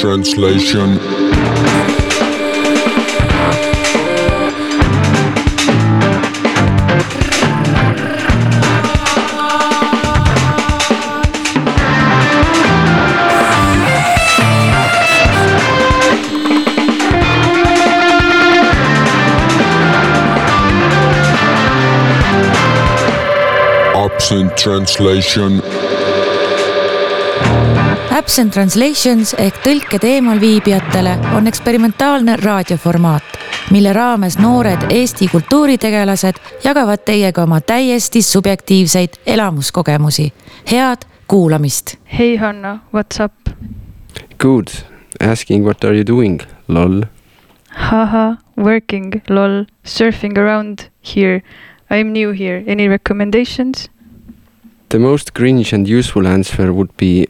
translation. Absent translation. Absent Translations ehk tõlked eemalviibijatele on eksperimentaalne raadioformaat, mille raames noored Eesti kultuuritegelased jagavad teiega oma täiesti subjektiivseid elamuskogemusi. head kuulamist. Hey Hanna, what's up? Good. Asking what are you doing? Lol. Haha, working, lol, surfing around here. I'm new here. Any recommendations? The most cringe and useful answer would be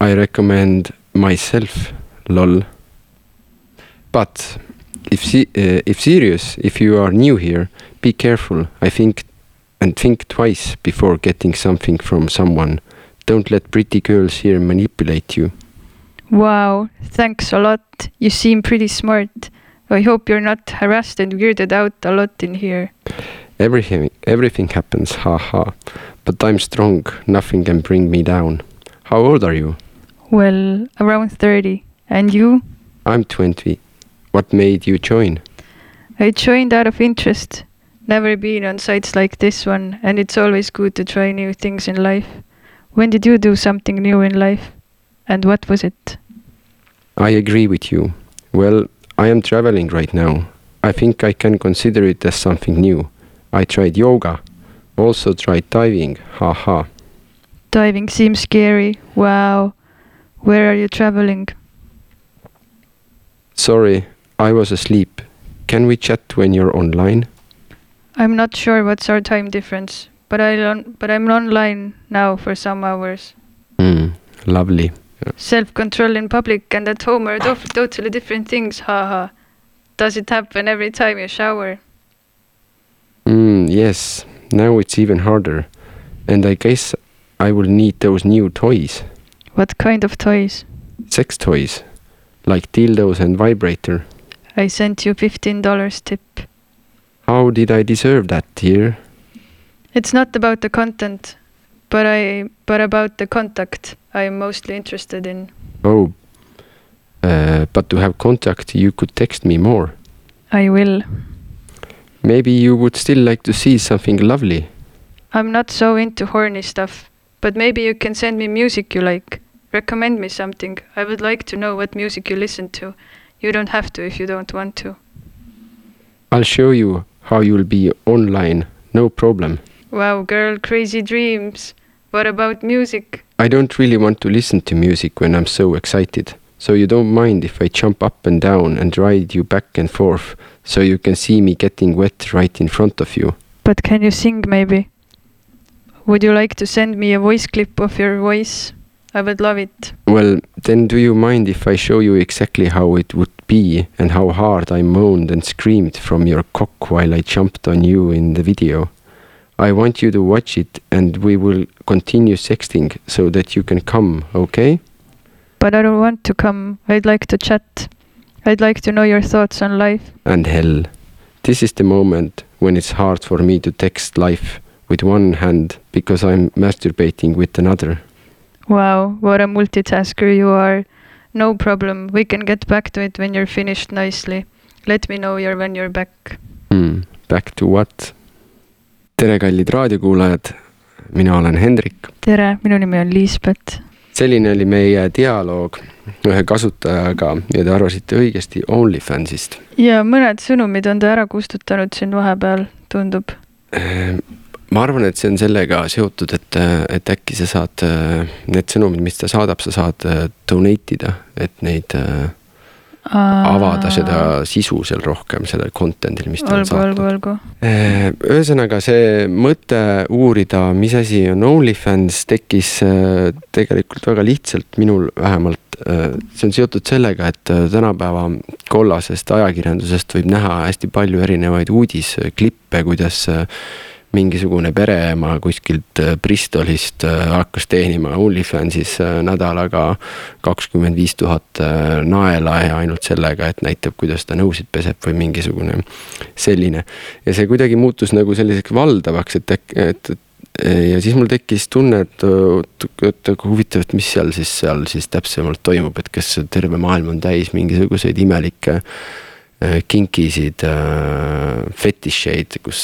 I recommend myself. Lol. But if se- uh, if serious, if you are new here, be careful. I think and think twice before getting something from someone. Don't let pretty girls here manipulate you. Wow, thanks a lot. You seem pretty smart. I hope you're not harassed and weirded out a lot in here. Everything everything happens, haha. But I'm strong. Nothing can bring me down. How old are you? Well, around 30. And you? I'm 20. What made you join? I joined out of interest. Never been on sites like this one, and it's always good to try new things in life. When did you do something new in life? And what was it? I agree with you. Well, I am traveling right now. I think I can consider it as something new. I tried yoga, also tried diving, haha. Diving seems scary. Wow. Where are you traveling? Sorry, I was asleep. Can we chat when you're online? I'm not sure what's our time difference, but I on, but I'm online now for some hours. Hmm, lovely. Self-control in public and at home are to- totally different things. Haha. Does it happen every time you shower? Hmm, yes, now it's even harder. And I guess I will need those new toys. What kind of toys? Sex toys. Like dildos and vibrator. I sent you $15 tip. How did I deserve that, dear? It's not about the content, but I but about the contact I am mostly interested in. Oh. Uh, but to have contact, you could text me more. I will. Maybe you would still like to see something lovely. I'm not so into horny stuff, but maybe you can send me music you like. Recommend me something. I would like to know what music you listen to. You don't have to if you don't want to. I'll show you how you'll be online, no problem. Wow, girl, crazy dreams. What about music? I don't really want to listen to music when I'm so excited, so you don't mind if I jump up and down and ride you back and forth, so you can see me getting wet right in front of you. But can you sing maybe? Would you like to send me a voice clip of your voice? I would love it. Well, then do you mind if I show you exactly how it would be and how hard I moaned and screamed from your cock while I jumped on you in the video? I want you to watch it and we will continue sexting so that you can come, okay? But I don't want to come. I'd like to chat. I'd like to know your thoughts on life. And hell, this is the moment when it's hard for me to text life with one hand because I'm masturbating with another. Wow, what a multitasker you are. No problem. We can get back to it when you're finished nicely. Let me know you're when you're back. Hmm, back to what? tere, kallid raadiokuulajad. mina olen Hendrik. tere, minu nimi on Liisbet. selline oli meie dialoog ühe kasutajaga ja te arvasite õigesti OnlyFansist. ja mõned sõnumid on ta ära kustutanud siin vahepeal, tundub. Ma arvan, et see on sellega seotud, et, et äkki sa saad need sõnumid, mis ta saadab, sa saad donate ida, et neid avada seda sisu seal rohkem, sellel content'il, mis ta on olgu, olgu, saatnud. olgu. ühesõnaga see mõte uurida, mis asi on OnlyFans, tekkis äh, tegelikult väga lihtsalt minul vähemalt. see on seotud sellega, et äh, tänapäeva kollasest ajakirjandusest võib näha hästi palju erinevaid uudisklippe, kuidas äh, mingisugune pereema kuskilt äh, Bristolist äh, hakkas teenima OnlyFansis äh, nädalaga kakskümmend viis tuhat naela ja ainult sellega, et näitab, kuidas ta nõusid peseb või mingisugune selline. ja see kuidagi muutus nagu selliseks valdavaks, et et, et ja siis mul tekkis tunne, et, et aga huvitav, et mis seal siis, seal siis täpsemalt toimub, et kas terve maailm on täis mingisuguseid imelikke Äh, kinkisid äh, fetišeid, kus,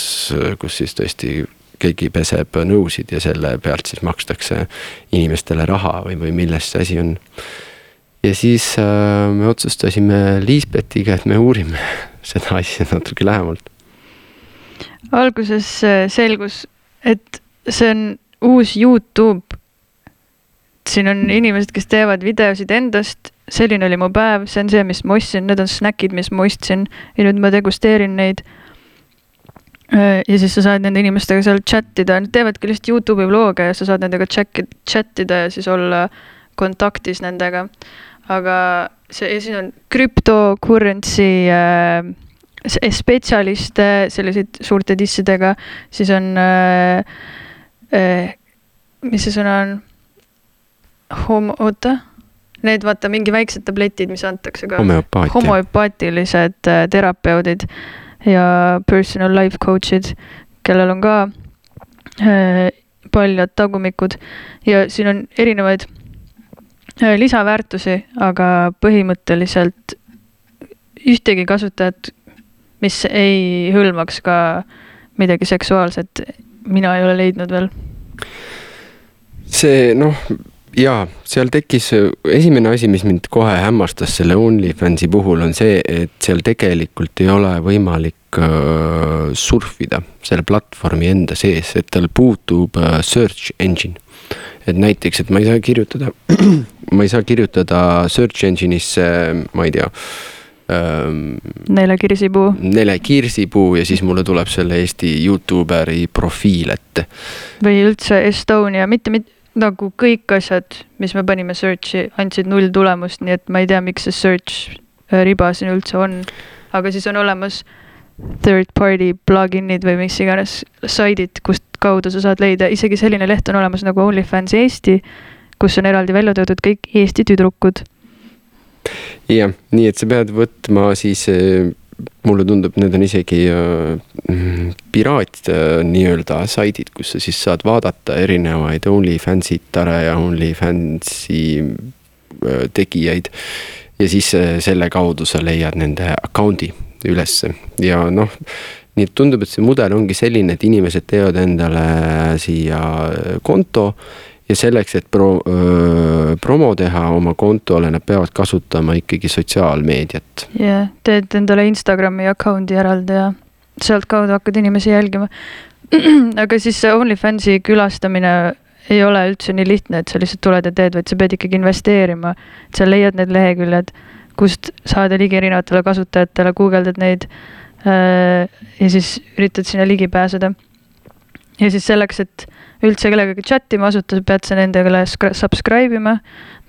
kus siis tõesti keegi peseb nõusid ja selle pealt siis makstakse inimestele raha või, või milles see asi on. ja siis äh, me otsustasime Liisbetiga, et me uurime seda asja natuke lähemalt. alguses äh, selgus, et see on uus Youtube. siin on inimesed, kes teevad videosid endast selline oli mu päev, see on see, mis ma ostsin, need on snäkid, mis ma ostsin ja nüüd ma degusteerin neid. Äh, ja siis sa saad nende inimestega seal chat ida, nad teevadki lihtsalt Youtube'i vlog'e ja sa saad nendega chat, chat ida ja siis olla kontaktis nendega. aga see, ja siin on cryptocurrency äh, spetsialiste, selliseid suurte dissidega, siis on äh,, äh, mis see sõna on? Homo, oota need vaata mingi väiksed tabletid, mis antakse ka. homöopaatilised äh, terapeudid ja personal life coach'id, kellel on ka äh, paljad tagumikud ja siin on erinevaid äh, lisaväärtusi, aga põhimõtteliselt ühtegi kasutajat, mis ei hõlmaks ka midagi seksuaalset, mina ei ole leidnud veel. see noh jaa, seal tekkis esimene asi, mis mind kohe hämmastas selle OnlyFansi puhul on see, et seal tegelikult ei ole võimalik äh, surfida selle platvormi enda sees, et tal puutub äh, search engine. et näiteks, et ma ei saa kirjutada ma ei saa kirjutada search engine'isse, ma ei tea ähm,. Nele Kirsipuu. Nele Kirsipuu ja siis mulle tuleb selle Eesti Youtuberi profiil ette. või üldse Estonia, mitte, mitte nagu kõik asjad, mis me panime search'i, andsid null tulemust, nii et ma ei tea, miks see search äh, riba siin üldse on. aga siis on olemas third party plugin'id või mis iganes saidid, kust kaudu sa saad leida, isegi selline leht on olemas nagu OnlyFans Eesti, kus on eraldi välja toodud kõik Eesti tüdrukud. jah, nii et sa pead võtma siis äh, mulle tundub, need on isegi äh, piraat äh, nii-öelda saidid, kus sa siis saad vaadata erinevaid OnlyFansitare ja OnlyFansi äh, tegijaid. ja siis selle kaudu sa leiad nende account'i ülesse ja noh, nii et tundub, et see mudel ongi selline, et inimesed teevad endale siia konto ja selleks, et pro, promo teha oma kontole, nad peavad kasutama ikkagi sotsiaalmeediat. jah yeah,, teed endale Instagrami account'i eraldi ja sealtkaudu hakkad inimesi jälgima. aga siis see OnlyFansi külastamine ei ole üldse nii lihtne, et sa lihtsalt tuled ja teed, vaid sa pead ikkagi investeerima. sa leiad need leheküljed, kust saada ligi erinevatele kasutajatele, guugeldad neid ja siis üritad sinna ligi pääseda. ja siis selleks, et üldse kellegagi chat ima asuda, pead sa nendele subscribe ima.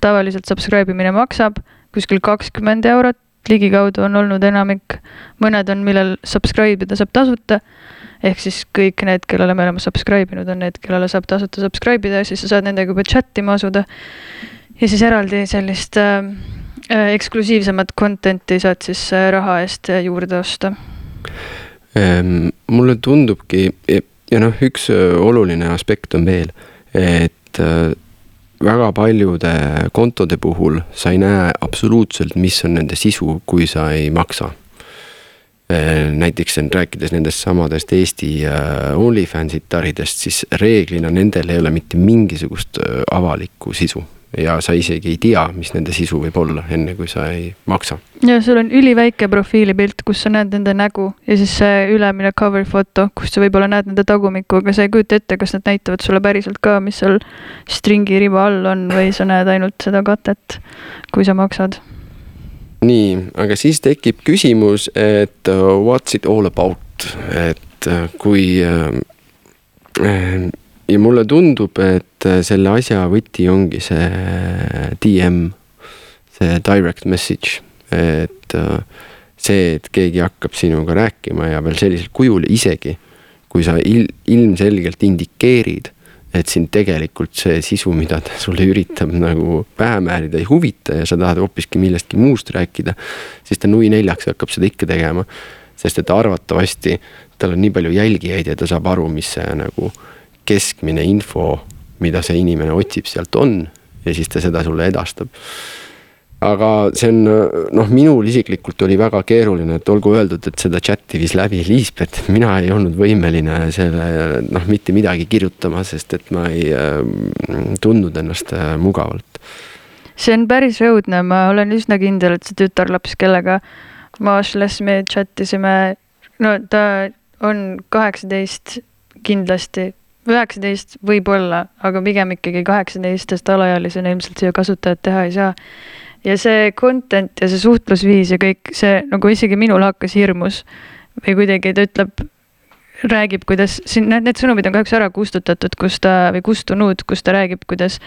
tavaliselt subscribe imine maksab kuskil kakskümmend eurot, ligikaudu on olnud enamik. mõned on, millel subscribe ida saab tasuta. ehk siis kõik need, kellele me oleme subscribe inud, on need, kellele saab tasuta subscribe ida ja siis sa saad nendega juba chat ima asuda. ja siis eraldi sellist äh, äh eksklusiivsemat content'i saad siis äh, raha eest juurde osta mulle tundubki ja noh, üks äh, oluline aspekt on veel, et äh, väga paljude kontode puhul sa ei näe absoluutselt, mis on nende sisu, kui sa ei maksa. Äh, näiteks rääkides nendest samadest Eesti OnlyFansi taridest, siis reeglina nendel ei ole mitte mingisugust avalikku sisu ja sa isegi ei tea, mis nende sisu võib olla, enne kui sa ei maksa. ja sul on üliväike profiilipilt, kus sa näed nende nägu ja siis see ülemine cover foto, kus sa võib-olla näed nende tagumikku, aga sa ei kujuta ette, kas nad näitavad sulle päriselt ka, mis seal stringi riba all on või sa näed ainult seda katet, kui sa maksad. nii, aga siis tekib küsimus, et uh, what's it all about, et uh, kui uh, ja mulle tundub, et äh, selle asja võti ongi see DM, see direct message, et äh, see, et keegi hakkab sinuga rääkima ja veel sellisel kujul, isegi kui sa il, ilmselgelt indikeerid, et sind tegelikult see sisu, mida ta sulle üritab nagu pähe määrida, ei huvita ja sa tahad hoopiski millestki muust rääkida, siis ta nui neljaks hakkab seda ikka tegema. sest et arvatavasti tal on nii palju jälgijaid ja ta saab aru, mis see nagu keskmine info, mida see inimene otsib, sealt on ja siis ta seda sulle edastab. Aga see on noh, minul isiklikult oli väga keeruline, et olgu öeldud, et seda chati viis läbi Liisbet, mina ei olnud võimeline selle noh, mitte midagi kirjutama, sest et ma ei äh, tundnud ennast äh, mugavalt. see on päris õudne, ma olen üsna kindel, et see tütarlaps, kellega ma Ashless me chat isime, no ta on kaheksateist kindlasti üheksateist võib-olla, aga pigem ikkagi kaheksateist, sest alaealisena ilmselt siia kasutajat teha ei saa. Ja see content ja see suhtlusviis ja kõik see nagu isegi minul hakkas hirmus või kuidagi ta ütleb, räägib, kuidas siin need, need sõnumid on kahjuks ära kustutatud, kus ta või kustunud, kus ta räägib, kuidas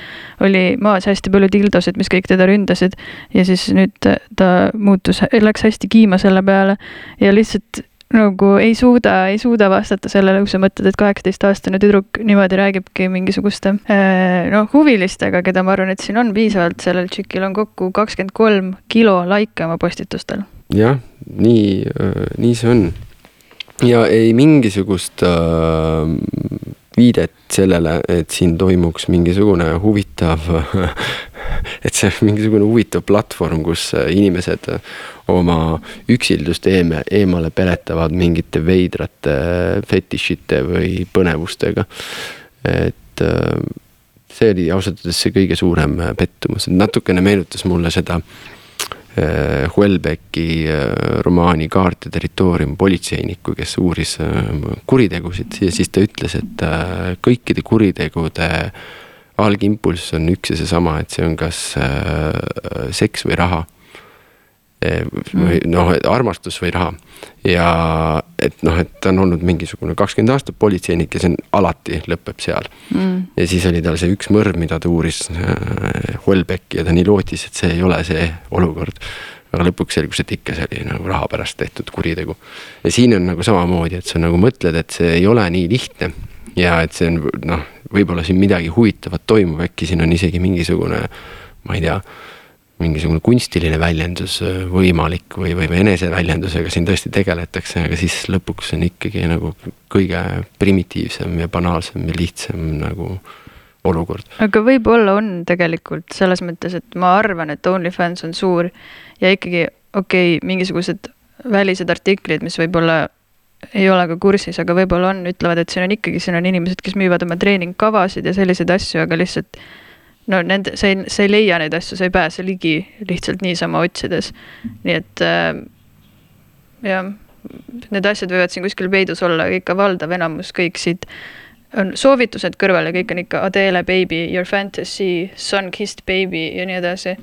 oli maas hästi palju dildosid, mis kõik teda ründasid. Ja siis nüüd ta muutus, läks hästi kiima selle peale. Ja lihtsalt nagu ei suuda, ei suuda vastata sellele, kui sa mõtled, et kaheksateistaastane tüdruk niimoodi räägibki mingisuguste äh, noh, huvilistega, keda ma arvan, et siin on piisavalt, sellel tšikil on kokku kakskümmend kolm kilo laike oma postitustel. jah, nii, äh, nii see on. ja ei mingisugust äh, viidet sellele, et siin toimuks mingisugune huvitav et see on mingisugune huvitav platvorm, kus inimesed oma üksildust eeme, eemale peletavad mingite veidrate fetišite või põnevustega. et äh, see oli ausalt öeldes see kõige suurem pettumus, et natukene meenutas mulle seda äh, Houellebecqi äh, romaani Kaart ja territoorium politseinikku, kes uuris kuritegusid ja siis ta ütles, et kõikide kuritegude algimpulss on üks ja seesama, et see on kas seks või raha Eh, või mm. noh, armastus või raha. ja et noh, et ta on olnud mingisugune kakskümmend aastat politseinik ja see on alati lõpeb seal mm.. ja siis oli tal see üks mõrv, mida ta uuris äh,, Holbecki ja ta nii lootis, et see ei ole see olukord. aga lõpuks selgus, et ikka see oli nagu raha pärast tehtud kuritegu. ja siin on nagu samamoodi, et sa nagu mõtled, et see ei ole nii lihtne ja et see on noh, võib-olla siin midagi huvitavat toimub, äkki siin on isegi mingisugune, ma ei tea mingisugune kunstiline väljendus äh, võimalik või, või eneseväljendusega siin tõesti tegeletakse, aga siis lõpuks on ikkagi nagu kõige primitiivsem ja banaalsem ja lihtsam nagu olukord. aga võib-olla on tegelikult selles mõttes, et ma arvan, et OnlyFans on suur ja ikkagi okei okay,, mingisugused välised artiklid, mis võib-olla ei ole ka kursis, aga võib-olla on, ütlevad, et siin on ikkagi, siin on inimesed, kes müüvad oma treeningkavasid ja selliseid asju, aga lihtsalt no nende, sa ei, sa ei leia neid asju, sa ei pääse ligi lihtsalt niisama otsides. nii et äh, jah, need asjad võivad siin kuskil peidus olla, ikka valdav enamus kõik siit on soovitused kõrval ja kõik on ikka Adele baby, your fantasy, sun kissed baby ja nii edasi.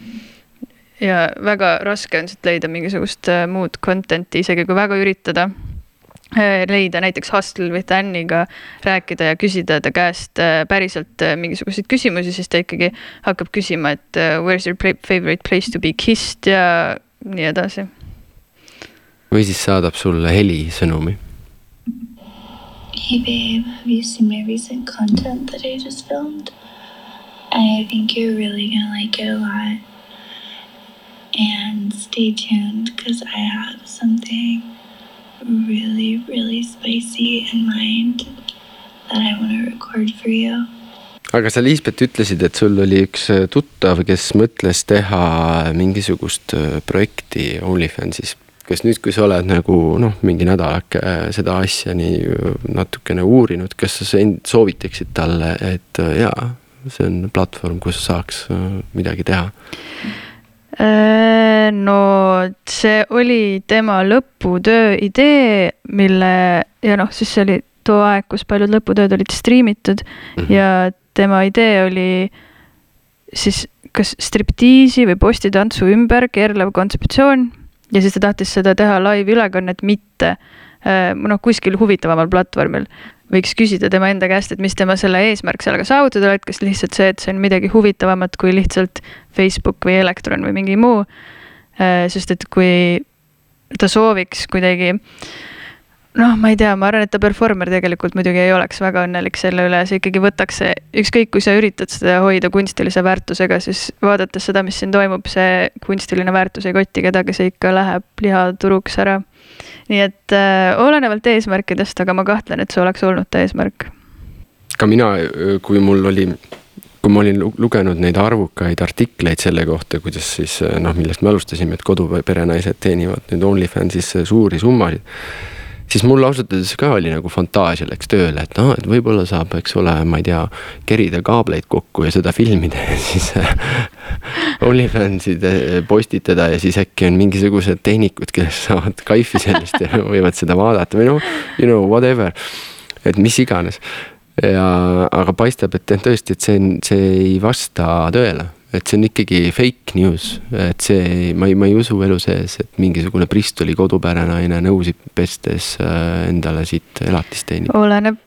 ja väga raske on siit leida mingisugust äh, muud content'i, isegi kui väga üritada leida näiteks Hustle with Anniga rääkida ja küsida ta käest äh, päriselt äh, mingisuguseid küsimusi, siis ta ikkagi hakkab küsima, et where's your favorite place to be kissed ja nii edasi. või siis saadab sulle helisõnumi. Hey babe, have you seen my recent content that I just filmed? I think you're really gonna like it a lot. And stay tuned because I have something really, really spicy in mind that I want to record for you. aga sa, Liisbet, ütlesid, et sul oli üks äh, tuttav, kes mõtles teha mingisugust äh, projekti OnlyFansis. kas nüüd, kui sa oled nagu noh, mingi nädalake äh, seda asja nii natukene uurinud, kas sa soovitaksid talle, et jaa, see on platvorm, kus saaks midagi teha? Äh, no see oli tema lõputöö idee, mille ja noh, siis see oli too aeg, kus paljud lõputööd olid striimitud mm -hmm. ja tema idee oli siis kas striptiisi või postitantsu ümber keerlev kontseptsioon ja siis ta tahtis seda teha live-ülekannet, mitte äh, noh, kuskil huvitavamal platvormil võiks küsida tema enda käest, et mis tema selle eesmärk sellega saavutada, et kas lihtsalt see, et see on midagi huvitavamat kui lihtsalt Facebook või Elektron või mingi muu. Äh, sest et kui ta sooviks kuidagi noh, ma ei tea, ma arvan, et ta performer tegelikult muidugi ei oleks väga õnnelik selle üle, see ikkagi võtaks see, ükskõik kui sa üritad seda hoida kunstilise väärtusega, siis vaadates seda, mis siin toimub, see kunstiline väärtus ei koti kedagi, see ikka läheb lihaturuks ära. nii et äh, olenevalt eesmärkidest, aga ma kahtlen, et see oleks olnud ta eesmärk. ka mina, kui mul oli, kui ma olin lu- lugenud neid arvukaid artikleid selle kohta, kuidas siis noh, millest me alustasime, et koduperenaised teenivad nüüd OnlyFansisse suuri summasid siis mul ausalt öeldes ka oli nagu fantaasia läks tööle, et noh, et võib-olla saab, eks ole, ma ei tea, kerida kaableid kokku ja seda filmida ja siis OnlyFansi te- postitada ja siis äkki on mingisugused tehnikud, kes saavad kaifi sellest ja võivad seda vaadata või noh, you know whatever, et mis iganes. Ja, aga paistab, et jah, tõesti, et see see ei vasta tõele, et see on ikkagi fake news, et see, ma ei, ma ei usu elu sees, et mingisugune Bristoli kodupärenaine nõusid pestes äh, endale siit elatist teenib. oleneb,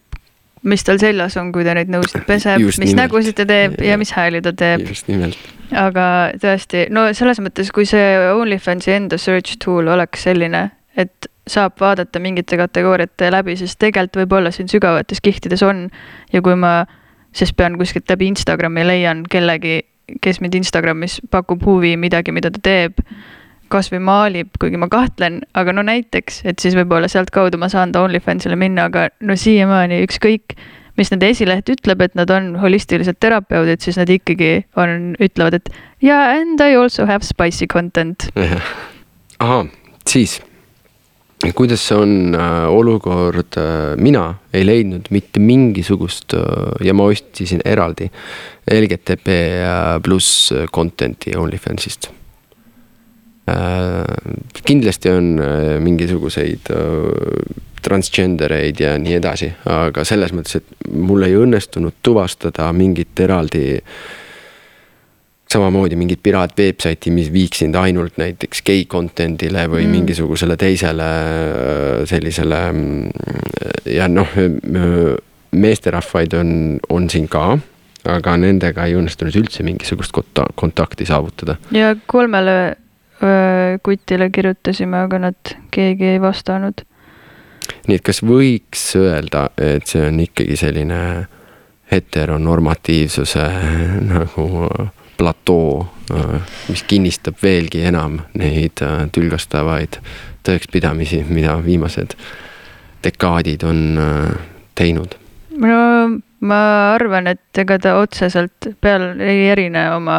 mis tal seljas on, kui ta neid nõusid peseb, mis nimelt. nägusid ta teeb ja mis hääli ta teeb. just nimelt, aga tõesti, no selles mõttes, kui see OnlyFansi enda search tool oleks selline, et saab vaadata mingite kategooriate läbi, siis tegelikult võib-olla siin sügavates kihtides on ja kui ma siis pean kuskilt läbi Instagrami leian kellegi, kes mind Instagramis pakub huvi midagi, mida ta teeb, kasvõi maalib, kuigi ma kahtlen, aga no näiteks, et siis võib-olla sealtkaudu ma saan ta OnlyFansile minna, aga no siiamaani ükskõik, mis nende esileht ütleb, et nad on holistilised terapeudid, siis nad ikkagi on, ütlevad, et ja and I also have spicy content. ahah, siis kuidas on äh, olukord äh,, mina ei leidnud mitte mingisugust äh, ja ma ostisin eraldi LGTB äh, pluss content'i OnlyFansist äh,. kindlasti on äh, mingisuguseid äh, transgender eid ja nii edasi, aga selles mõttes, et mul ei õnnestunud tuvastada mingit eraldi samamoodi mingit piraat-veebsaiti, mis viiks sind ainult näiteks gei content'ile või mm. Mingisugusele teisele äh, sellisele mm, ja noh, meesterahvaid on, on siin ka, aga nendega ei õnnestunud üldse mingisugust konta- kontakti saavutada. ja kolmele öö, kutile kirjutasime, aga nad, keegi ei vastanud. nii et kas võiks öelda, et see on ikkagi selline heteronormatiivsuse nagu platoo, mis kinnistab veelgi enam neid äh, tülgastavaid tõekspidamisi, mida viimased dekaadid on äh, teinud. no ma arvan, et ega ta otseselt peal ei erine oma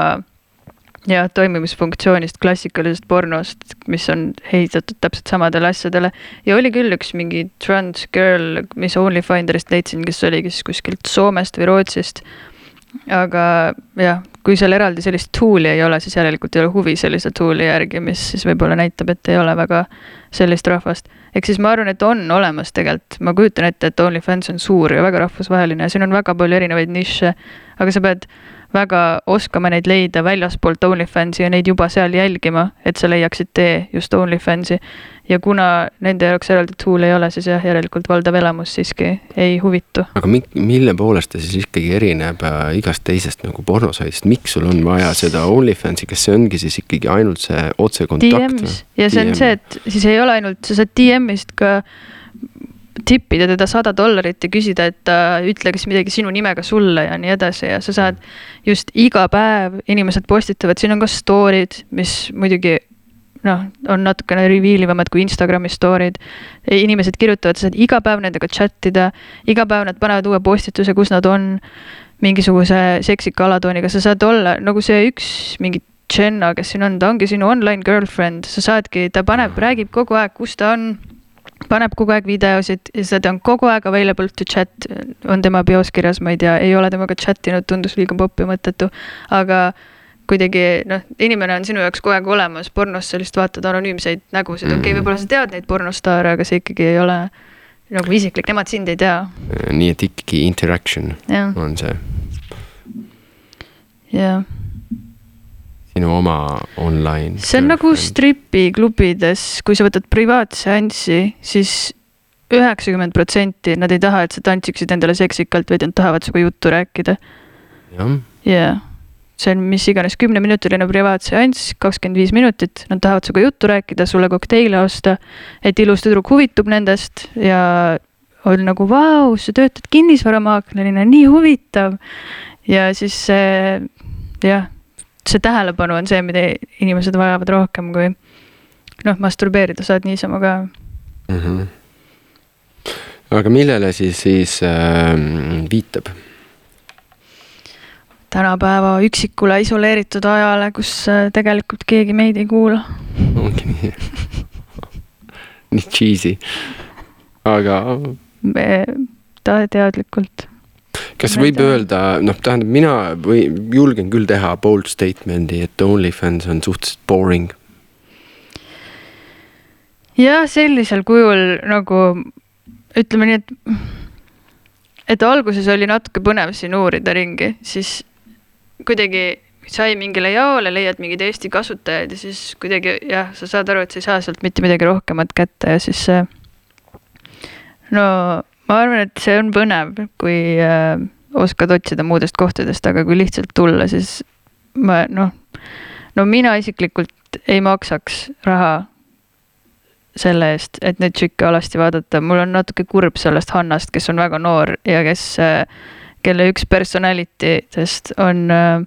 jah, toimimisfunktsioonist klassikalisest pornost, mis on ehitatud täpselt samadele asjadele ja oli küll üks mingi trans girl, mis Onlyfinderist leidsin, kes oli siis kuskilt Soomest või Rootsist. aga jah, kui seal eraldi sellist tool'i ei ole, siis järelikult ei ole huvi sellise tool'i järgi, mis siis võib-olla näitab, et ei ole väga sellist rahvast. ehk siis ma arvan, et on olemas tegelikult, ma kujutan ette, et OnlyFans on suur ja väga rahvusvaheline ja siin on väga palju erinevaid nišše, aga sa pead väga oskama neid leida väljaspoolt OnlyFansi ja neid juba seal jälgima, et sa leiaksid tee just OnlyFansi. ja kuna nende jaoks eraldi tool'i ei ole, siis jah, järelikult valdav elamus siiski ei huvitu. aga mi-, mille poolest ta siis ikkagi erineb äh, igast teisest nagu pornosaidist, miks sul on vaja seda OnlyFansi, kas see ongi siis ikkagi ainult see otsekontakt DM-is ja see on see, et siis ei ole ainult, sa saad DM-ist ka tippida teda sada dollarit ja küsida, et ta ütleks midagi sinu nimega sulle ja nii edasi ja sa saad just iga päev, inimesed postitavad, siin on ka story'd, mis muidugi noh, on natukene reveal ivamad kui Instagrami story'd. inimesed kirjutavad, sa saad iga päev nendega chat ida, iga päev nad panevad uue postituse, kus nad on mingisuguse seksika alatooniga, sa saad olla nagu see üks mingi Jenna, kes siin on, ta ongi sinu online girlfriend, sa saadki, ta paneb, räägib kogu aeg, kus ta on, paneb kogu aeg videosid ja see ta on kogu aeg available to chat, on tema bios kirjas, ma ei tea, ei ole temaga chat inud, tundus liiga popp ja mõttetu, aga kuidagi noh, inimene on sinu jaoks kogu aeg olemas, pornos sa lihtsalt vaatad anonüümseid nägusid, okei okay,, võib-olla sa tead neid pornostaare, aga see ikkagi ei ole nagu isiklik, nemad sind ei tea, nii et ikkagi interaction jah, on see. Jah. Sinu oma online. see on nagu stripiklubides, kui sa võtad privaatseanssi, siis üheksakümmend protsenti nad ei taha, et sa tantsiksid endale seksikalt, vaid nad tahavad sinuga juttu rääkida. jah, jaa, see on mis iganes kümneminutiline privaatseanss, kakskümmend viis minutit, nad tahavad sinuga juttu rääkida, sulle kokteile osta. et ilus tüdruk huvitub nendest ja on nagu vau, sa töötad kinnisvaramaaklerina, nii huvitav. ja siis see jah, see tähelepanu on see, mida inimesed vajavad rohkem kui noh, masturbeerida saad niisama ka mm. -hmm. aga millele siis, siis äh, viitab? tänapäeva üksikule isoleeritud ajale, kus äh, tegelikult keegi meid ei kuula. ongi nii nii cheesy, aga. ta teadlikult. Kas võib öelda, noh, tähendab, mina või julgen küll teha bold statement'i, et OnlyFans on suhteliselt boring. jah, sellisel kujul nagu ütleme nii, et et alguses oli natuke põnev siin uurida ringi, siis kuidagi sai mingile jaole, leiad mingeid Eesti kasutajaid ja siis kuidagi jah, sa saad aru, et sa ei saa sealt mitte midagi rohkemat kätte ja siis see. no ma arvan, et see on põnev, kui äh, oskad otsida muudest kohtadest, aga kui lihtsalt tulla, siis ma noh, no mina isiklikult ei maksaks raha selle eest, et neid tšikke alasti vaadata, mul on natuke kurb sellest Hannast, kes on väga noor ja kes äh, kelle üks personality test on äh,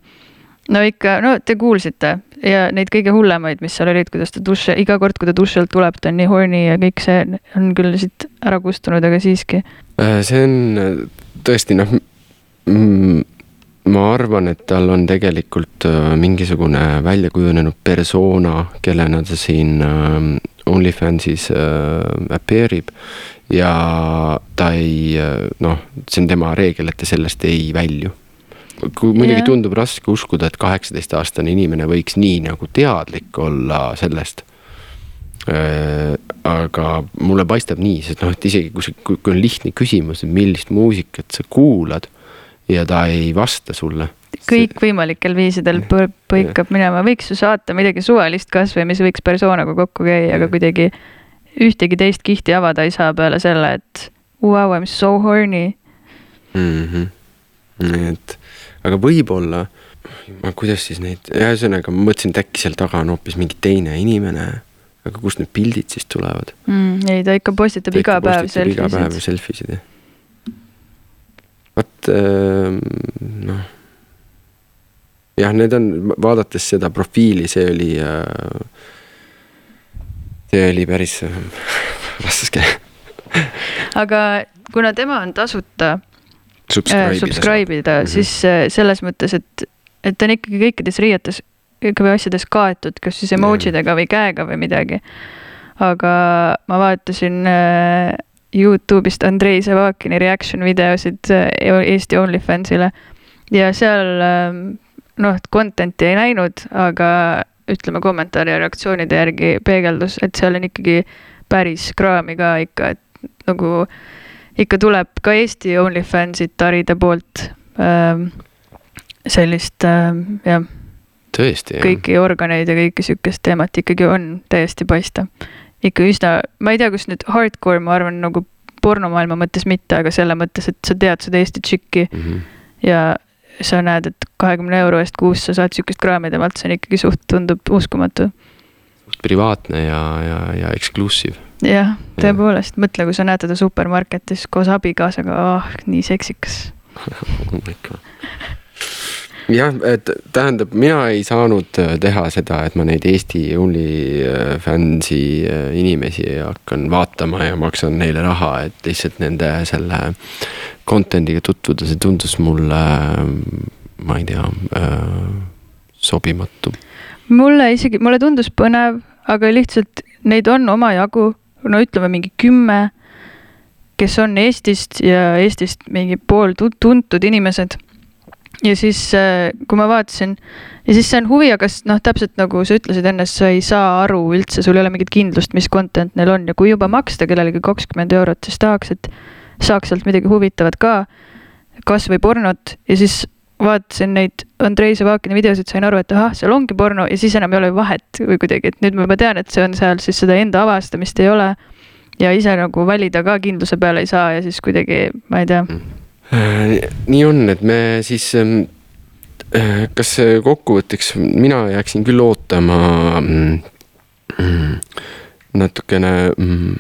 no ikka, no te kuulsite ja neid kõige hullemaid, mis seal olid, kuidas ta duši, iga kord, kui ta duši alt tuleb, ta on nii horny ja kõik see on küll siit ära kustunud, aga siiski. Äh, see on äh, tõesti noh, ma arvan, et tal on tegelikult mingisugune välja kujunenud persona, kellena ta siin OnlyFansis appear ib ja ta ei noh, see on tema reegel, et ta sellest ei välju. Kui muidugi yeah. tundub raske uskuda, et kaheksateistaastane inimene võiks nii nagu teadlik olla sellest äh,. aga mulle paistab nii, sest noh, et isegi kui see, kui on lihtne küsimus, et millist muusikat sa kuulad ja ta ei vasta sulle kõikvõimalikel viisidel põikab minema, võiks ju saata midagi suvalist kasvõi, mis võiks persoonaga kokku käia, aga kuidagi ühtegi teist kihti avada ei saa peale selle, et wow, I m so horny mm. -hmm. et, aga võib-olla, kuidas siis neid, ühesõnaga ma mõtlesin, et äkki seal taga on hoopis mingi teine inimene. aga kust need pildid siis tulevad mm,? ei, ta ikka postitab iga päev selfisid. iga päev selfisid jah. vot äh, noh. jah, need on, vaadates seda profiili, see oli äh, see oli päris raske aga kuna tema on tasuta subscribe, äh, subscribe ida mm, -hmm. siis äh, selles mõttes, et, et ta on ikkagi kõikides riietes või asjades kaetud, kas siis emotsidega või käega või midagi. aga ma vaatasin äh, Youtube'ist Andrei Savakini reaction videosid äh, Eesti OnlyFansile ja seal äh, noh, content'i ei näinud, aga ütleme, kommentaari ja reaktsioonide järgi peegeldus, et seal on ikkagi päris kraami ka ikka, et nagu ikka tuleb ka Eesti OnlyFansid taride poolt ähm, sellist ähm, jah. tõesti, jah. kõiki organeid ja kõike sihukest teemat ikkagi on täiesti paista. ikka üsna, ma ei tea, kas nüüd hardcore, ma arvan, nagu pornomaailma mõttes mitte, aga selle mõttes, et sa tead seda Eesti tšikki mm -hmm. ja sa näed, et kahekümne euro eest kuus sa saad sihukest kraami temalt, see on ikkagi suht, tundub uskumatu. Privaatne ja, ja, ja exclusive. jah, tõepoolest, mõtle, kui sa näed teda supermarketis koos abikaasaga, ah oh,, nii seksikas. Oh jah, et tähendab, mina ei saanud äh, teha seda, et ma neid Eesti OnlyFansi äh, inimesi hakkan vaatama ja maksan neile raha, et lihtsalt nende selle content'iga tutvuda, see tundus mulle, ma ei tea äh,, sobimatu. mulle isegi, mulle tundus põnev, aga lihtsalt neid on omajagu, no ütleme mingi kümme, kes on Eestist ja Eestist mingi pool tuntud inimesed. Ja siis, äh, kui ma vaatasin ja siis see on huvi, aga noh, täpselt nagu sa ütlesid enne, sa ei saa aru üldse, sul ei ole mingit kindlust, mis content neil on. Ja kui juba maksta kellelegi kakskümmend eurot, siis tahaks, et saaks sealt midagi huvitavat ka, kasvõi pornot. Ja siis vaatasin neid Andrei Savakini videosid, sain aru, et ahah, seal ongi porno ja siis enam ei ole vahet või kuidagi, et nüüd ma juba tean, et see on seal, siis seda enda avastamist ei ole. ja ise nagu valida ka kindluse peale ei saa ja siis kuidagi, ma ei tea Äh, nii on, et me siis ähm, kas kokkuvõtteks, mina jääksin küll ootama mm, mm, natukene mm,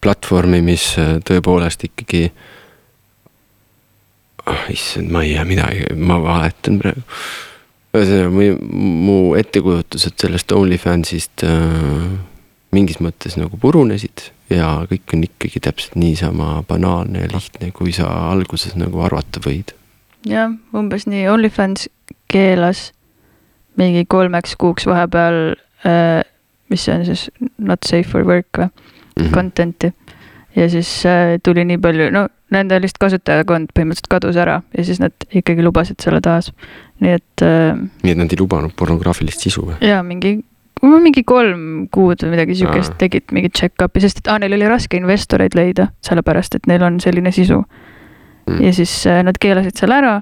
platvormi, mis äh, tõepoolest ikkagi. ah issand, ma ei tea midagi, ma valetan praegu. ühesõnaga mu, mu ettekujutused sellest OnlyFansist äh, mingis mõttes nagu purunesid ja kõik on ikkagi täpselt niisama banaalne ja lihtne, kui sa alguses nagu arvata võid. jah, umbes nii, OnlyFans keelas mingi kolmeks kuuks vahepeal äh,, mis see on siis, not safe for work või mm -hmm. content'i. Ja siis äh, tuli nii palju, no nende lihtsalt kasutajakond põhimõtteliselt kadus ära ja siis nad ikkagi lubasid selle taas, nii et äh,. nii et nad ei lubanud pornograafilist sisu või? jaa, mingi mingi kolm kuud või midagi siukest ah. tegid mingit check-up'i, sest et ah, neil oli raske investoreid leida, sellepärast et neil on selline sisu mm.. ja siis äh, nad keelasid selle ära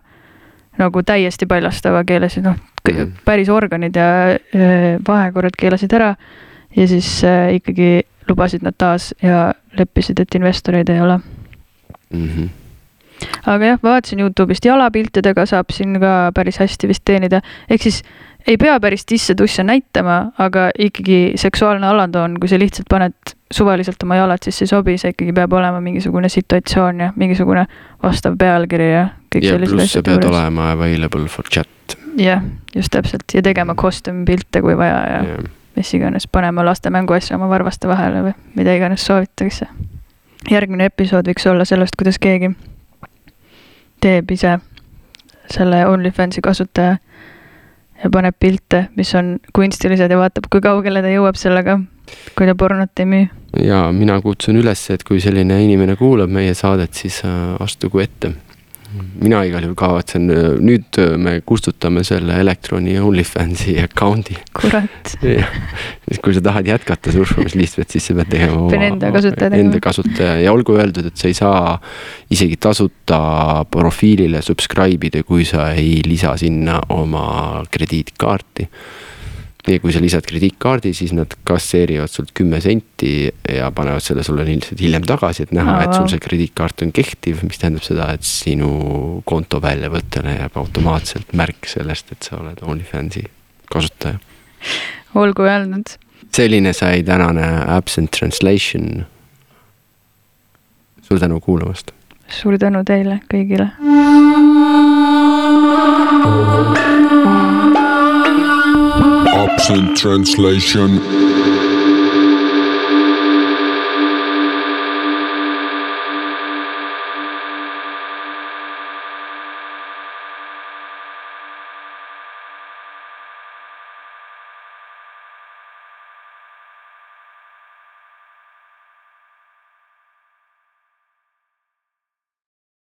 nagu täiesti paljastava keelasid, noh mm. päris organid ja vahekorrad keelasid ära. ja siis ikkagi lubasid nad taas ja leppisid, et investoreid ei ole mm. -hmm aga jah, vaatasin Youtube'ist jalapiltidega saab siin ka päris hästi vist teenida, ehk siis ei pea päris tisse-tusse näitama, aga ikkagi seksuaalne alandoon, kui sa lihtsalt paned suvaliselt oma jalad sisse ei sobi, see ikkagi peab olema mingisugune situatsioon ja mingisugune vastav pealkiri ja kõik ja pluss sa pead juures. olema available for chat. jah, just täpselt ja tegema costume pilte, kui vaja ja yeah. Mis iganes, panema laste mänguasju oma varvaste vahele või mida iganes soovitakse. järgmine episood võiks olla sellest, kuidas keegi teeb ise selle OnlyFansi kasutaja ja paneb pilte, mis on kunstilised ja vaatab, kui kaugele ta jõuab sellega, kui ta pornot ei müü. ja mina kutsun üles, et kui selline inimene kuulab meie saadet, siis äh, astugu ette mina igal juhul kavatsen, nüüd me kustutame selle Electroni OnlyFansi account'i. kurat. kui sa tahad jätkata surfamist lihtsalt, siis sa pead tegema oma. pean enda kasutaja tegema. Enda kasutaja ja olgu öeldud, et sa ei saa isegi tasuta profiilile subscribe ida, kui sa ei lisa sinna oma krediitkaarti ja kui sa lisad krediitkaardi, siis nad kasseerivad sult kümme senti ja panevad selle sulle lihtsalt hiljem tagasi, et näha, et sul see krediitkaart on kehtiv, mis tähendab seda, et sinu konto väljavõttele jääb automaatselt märk sellest, et sa oled OnlyFansi kasutaja. olgu öeldud. selline sai tänane Absent Translation. suur tänu kuulamast. suur tänu teile kõigile. Absent translation.